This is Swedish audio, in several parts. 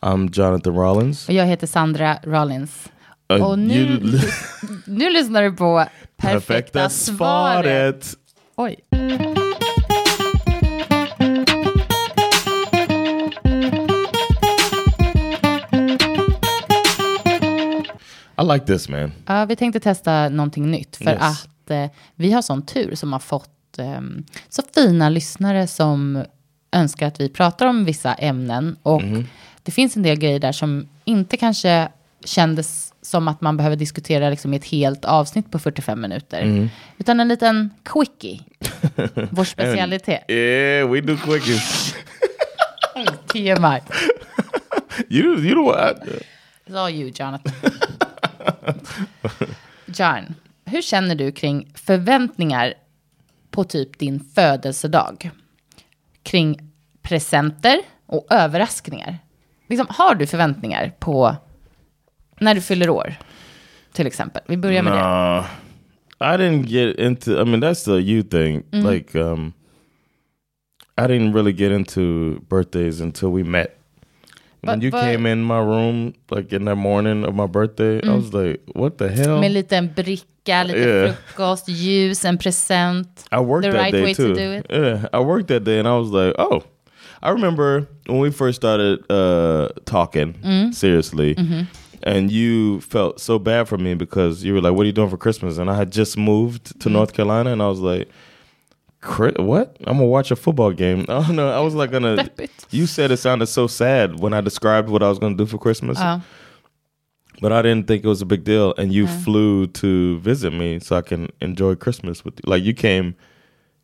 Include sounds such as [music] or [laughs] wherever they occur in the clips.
I'm Jonathan Rollins. Och jag heter Sandra Rollins. Uh, Och nu, you- nu lyssnar du på [laughs] Perfekta, svaret. Oj. I like this man. Ja, vi tänkte testa någonting nytt för Yes. att eh, vi har sån tur som har fått eh, så fina lyssnare som önskar att vi pratar om vissa ämnen. Och det finns en del grejer där som inte kanske kändes som att man behöver diskutera liksom i ett helt avsnitt på 45 minuter. Utan en liten quickie. [laughs] Vår specialitet. Yeah, we do quickies. [laughs] TMI. you you know what? It's all you, Jonathan. [laughs] John, hur känner du kring förväntningar på typ din födelsedag? Kring presenter och överraskningar. Liksom, har du förväntningar på när du fyller år? Till exempel. Vi börjar med det. Nah, I didn't get into. I mean, that's the you thing. Mm-hmm. Like, um, I didn't really get into birthdays until we met. when But- you but- came in my room, like in the morning of my birthday, I was like, "What the hell?" Med en liten bricka, lite Yeah. frukost, ljus, en present. I worked the that right day way too. to do it. Yeah, I worked that day, and I was like, "Oh." I remember when we first started uh, talking Mm. seriously, Mm-hmm. and you felt so bad for me because you were like, "What are you doing for Christmas?" And I had just moved to Mm. North Carolina, and I was like, "What? I'm gonna watch a football game." [laughs] I don't know. I was like gonna. [laughs] You said it sounded so sad when I described what I was gonna do for Christmas, Ja. but I didn't think it was a big deal. And you flew to visit me so I can enjoy Christmas with you. Like you came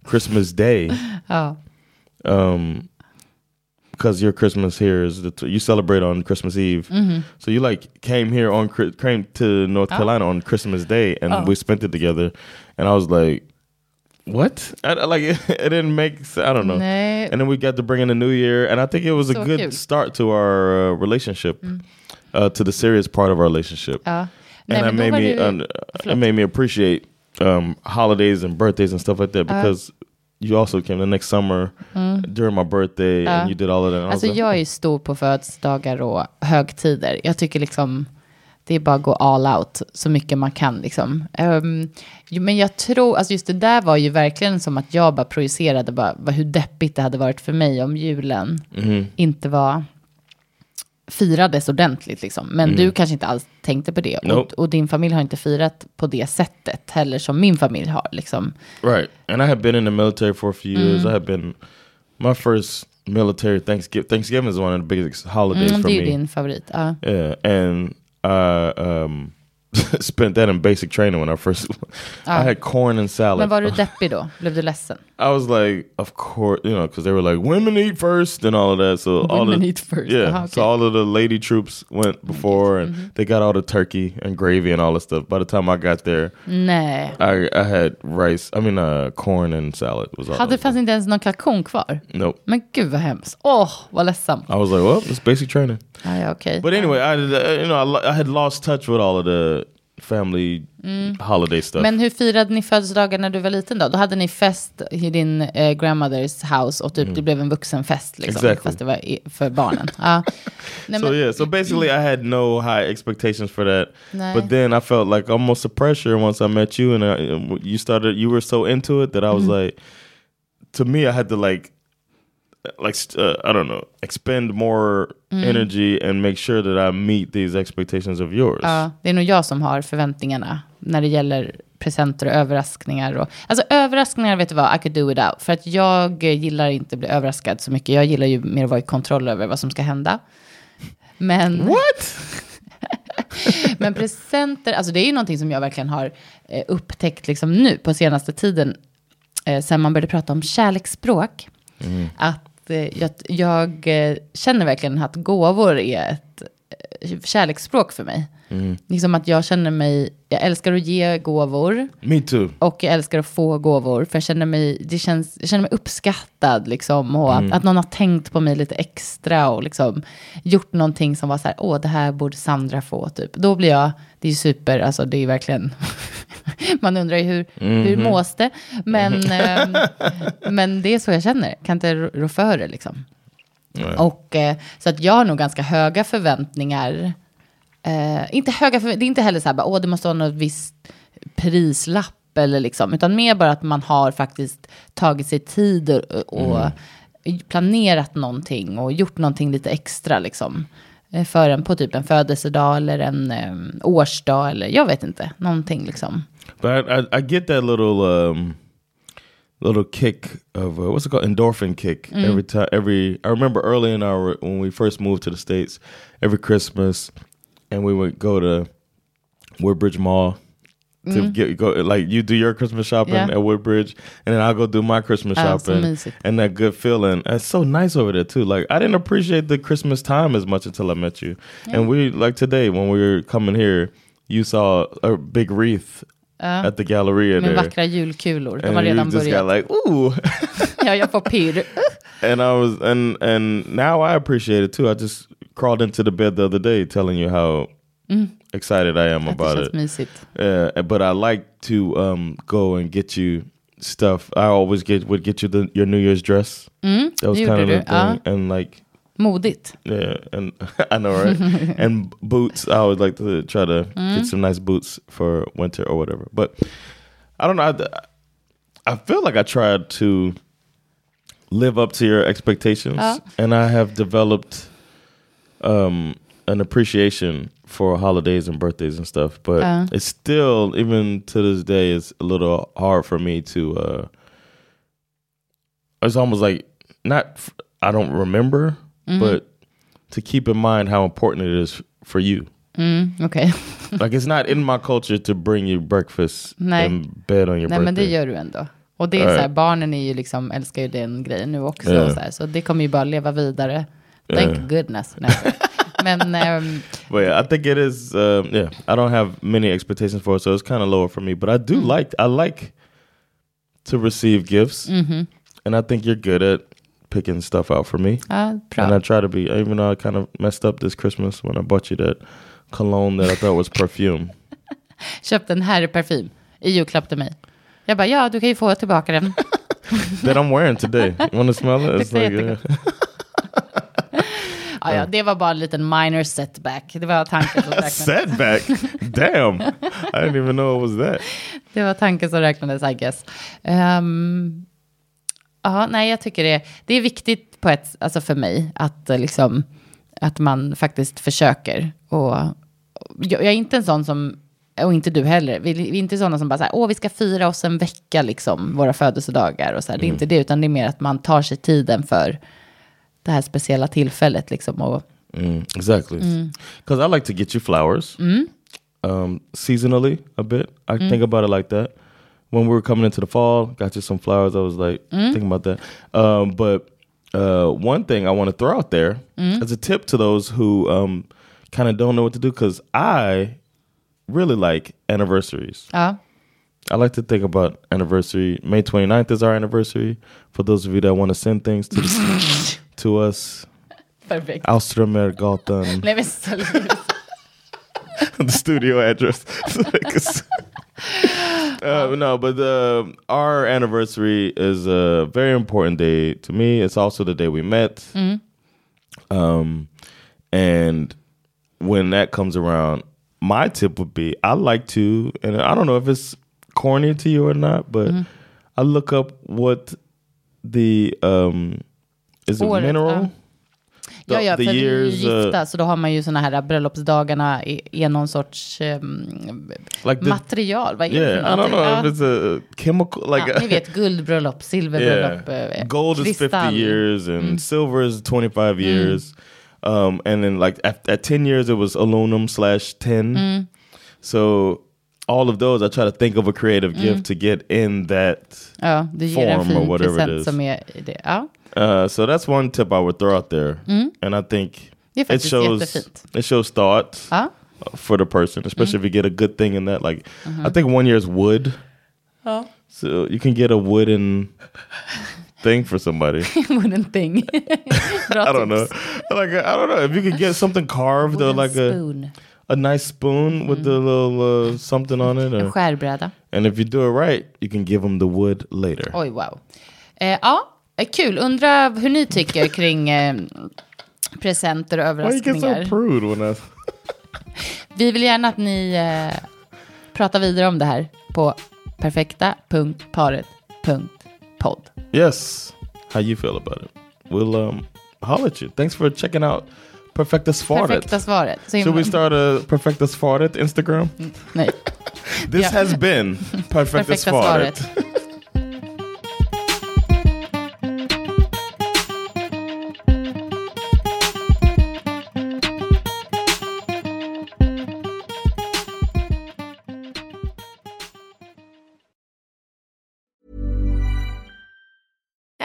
Christmas Day Ja. [laughs] um because your christmas here is the t- you celebrate on christmas eve. So you like came here on came to north carolina on christmas day and we spent it together. And i was like what? I, like it, [laughs] it didn't make I don't know. Nej. and then we got to bring in the new year and i think it was a good start to our uh, relationship uh, to the serious part of our relationship. Ja. Nej, and it made me du- un- it made me appreciate um, holidays and birthdays and stuff like that because you also came the next summer during my birthday and you did all of that. Alltså like, jag är stor på födelsedagar och högtider. Jag tycker liksom det är bara att gå all out så mycket man kan liksom. Jo, men jag tror, alltså just det där var ju verkligen som att jag bara projicerade bara, hur deppigt det hade varit för mig om julen inte var firades ordentligt liksom. Men du kanske inte alls tänkte på det. Och, Nope. och din familj har inte firat på det sättet heller som min familj har liksom. right. And I had been in the military for a few years. I had been my first military Thanksgiving. Thanksgiving is one of the biggest holidays Mm, for det är ju me. din favorit. Ja. Yeah, and I um, [laughs] spent that in basic training when I first. [laughs] I had corn and salad. Men var du [laughs] deppig då? Blev du ledsen? I was like, of course, you know, because they were like, women eat first and all of that. So all Women the, eat first. Yeah. Uh-huh, So all of the lady troops went before, and they got all the turkey and gravy and all that stuff. By the time I got there, Nej. I I had rice. I mean, uh, corn and salad was all. Hade fanns inte ens någon kalkon kvar? Nope. Men gud vad hemskt. Åh, vad ledsam. I was like, well, it's basic training. Ja, ja, okej. But anyway, I uh, you know I, I had lost touch with all of the family holiday stuff. Men hur firade ni födelsedagar när du var liten då? Då hade ni fest i din eh, grandmothers house och typ det blev en vuxenfest liksom. Mm. Exactly. Fast det var i, för barnen. Ja. [laughs] Nej, so men, yeah, so basically, I had no high expectations for that. Nej. But then I felt like almost a pressure once I met you, and I, you started. You were so into it that I was Mm-hmm. like, to me, I had to like, like uh, I don't know, expend more Mm. energy and make sure that I meet these expectations of yours. ja, det är nog jag som har förväntningarna när det gäller presenter och överraskningar. Och, alltså överraskningar, vet du vad, I could do without. För att jag gillar inte att bli överraskad så mycket. Jag gillar ju mer att vara i kontroll över vad som ska hända. Men... [laughs] What? [laughs] Men presenter, alltså det är ju någonting som jag verkligen har eh, upptäckt liksom nu på senaste tiden. Eh, sen man började prata om kärleksspråk. Att att Eh, jag, jag eh, känner verkligen att gåvor är ett kärleksspråk för mig. Liksom att jag känner mig, jag älskar att ge gåvor. Me too. Och jag älskar att få gåvor, för jag känner mig, det känns, jag känner mig uppskattad. Liksom, och att, att någon har tänkt på mig lite extra och liksom, gjort någonting som var så här, åh, det här borde Sandra få. Typ. Då blir jag, det är ju super, alltså det är verkligen, [laughs] man undrar ju hur, hur mås det? Men, [laughs] ehm, men det är så jag känner, kan inte rå för det liksom. Och eh, så att jag har nog ganska höga förväntningar. Eh, inte höga förväntningar, det är inte heller så här, bara, åh, det måste vara något visst prislapp eller liksom, utan mer bara att man har faktiskt tagit sig tid och, och planerat någonting och gjort någonting lite extra liksom. eh, För en på typ en födelsedag eller en eh, årsdag eller jag vet inte, någonting liksom. But I, I, I get that little um, little kick of uh, what's it called endorphin kick every time. Every I remember early in our when we first moved to the states, every Christmas, and we would go to Woodbridge Mall to get go like you do your Christmas shopping Yeah. at Woodbridge, and then I'll go do my Christmas Ah, shopping, and that good feeling. It's so nice over there too. Like I didn't appreciate the Christmas time as much until I met you, and we like today when we were coming here, you saw a big wreath at the Galleria Med vackra julkulor, de har redan got börjat. like, ooh. [laughs] Ja, jag får pirr. [laughs] and I was and and now I appreciate it too. I just crawled into the bed the other day telling you how excited I am Att about it. mysigt. Uh, but I like to um, go and get you stuff. I always get would get you the, your New Year's dress. that was kind of the thing. And like Modigt. yeah, and [laughs] I know right. [laughs] and boots. I would like to try to get some nice boots for winter or whatever. But I don't know. I, I feel like I tried to live up to your expectations, Ja. and I have developed um, an appreciation for holidays and birthdays and stuff. But Ja. it's still, even to this day, it's a little hard for me to. Uh, it's almost like not. I don't remember, but to keep in mind how important it is for you. Mm, Okej. [laughs] Like it's not in my culture to bring you breakfast Nej. and bed on your Nej, men det birthday. gör du ändå. Och det är Ja. så här, barnen är ju liksom, älskar ju den grejen nu också. Och så, här, så det kommer ju bara leva vidare. Thank Ja. goodness. Nej, [laughs] men ehm, But yeah, I think it is. Um, yeah, I don't have many expectations for it, so it's kind of lower for me. But I do Mm. like. I like to receive gifts, Mm-hmm. and I think you're good at picking stuff out for me. bra. And I try to be, even though I kind of messed up this Christmas when I bought you that cologne that I thought was perfume. [laughs] Köpte en herrparfym i julklapp till mig. Jag bara, ja, du kan ju få tillbaka den. [laughs] that I'm wearing today. You want to smell it? [laughs] It's like, uh, jättegott. Ja, ja, det var bara en liten minor setback. Det var tanken som räknades. setback. Damn, I didn't even know it was that. Det var tanken som räknades, I guess. Ehm, ja, nej, jag tycker det, det är viktigt på ett, alltså för mig att, eh, liksom, att man faktiskt försöker. Och, jag, är inte en sån som, och inte du heller, vi, är inte sådana som bara så här, åh, vi ska fira oss en vecka, liksom, våra födelsedagar och så här. Det är inte det, utan det är mer att man tar sig tiden för det här speciella tillfället, liksom. Och, Mm, exactly. Because I like to get you flowers um, seasonally a bit. I think about it like that. When we were coming into the fall, got you some flowers. I was like thinking about that. Um, but uh, one thing I want to throw out there as a tip to those who um, kind of don't know what to do, because I really like anniversaries. ja, I like to think about anniversary. May 29th is our anniversary. For those of you that want to send things to [laughs] to us, perfekt. Austramergatan, Nej, [laughs] men [laughs] the studio address. Uh, no, but uh, our anniversary is a very important day to me. It's also the day we met. Um, and when that comes around, my tip would be I like to, and I don't know if it's corny to you or not, but I look up what the um, is it mineral? Ja. Ja, ja, för years, uh, gifta, så då har man ju såna här bröllopsdagarna i, någon sorts ehm, Like the- material. Vad är det Yeah, I don't know någonting? if it's a chemical like ja, ni vet, guldbröllop, [laughs] silverbröllop, yeah. eh, Gold is kristall. Mm. 50 years and silver is 25 years. Um, and then like at, at 10 years it was aluminum slash tin. Mm. So all of those I try to think of a creative Mm. gift to get in that Ja, form or whatever it is. som är det. Ja. Uh, so that's one tip I would throw out there, and I think it shows it shows thought Ja. for the person, especially if you get a good thing in that. Like I think one year is wood, so you can get a wooden thing for somebody. [laughs] Wooden thing. [laughs] I don't know, like I don't know if you could get something carved or like a spoon. a nice spoon with the little uh, something on it, or, Skärbräda. and if you do it right, you can give them the wood later. Oj, wow. Eh, ja, eh, kul. Undrar hur ni tycker kring eh, presenter och so överraskningar. I? [laughs] Vi vill gärna att ni eh, pratar vidare om det här på perfekta.paret.podd. Yes. How you feel about it? We'll um holler at you. Thanks for checking out Perfectus Farted. Perfekta svaret. Så Should we start a Perfectus Farted Instagram? Nej. [laughs] This Yeah. has been Perfectus [laughs] Perfekta Farted. svaret.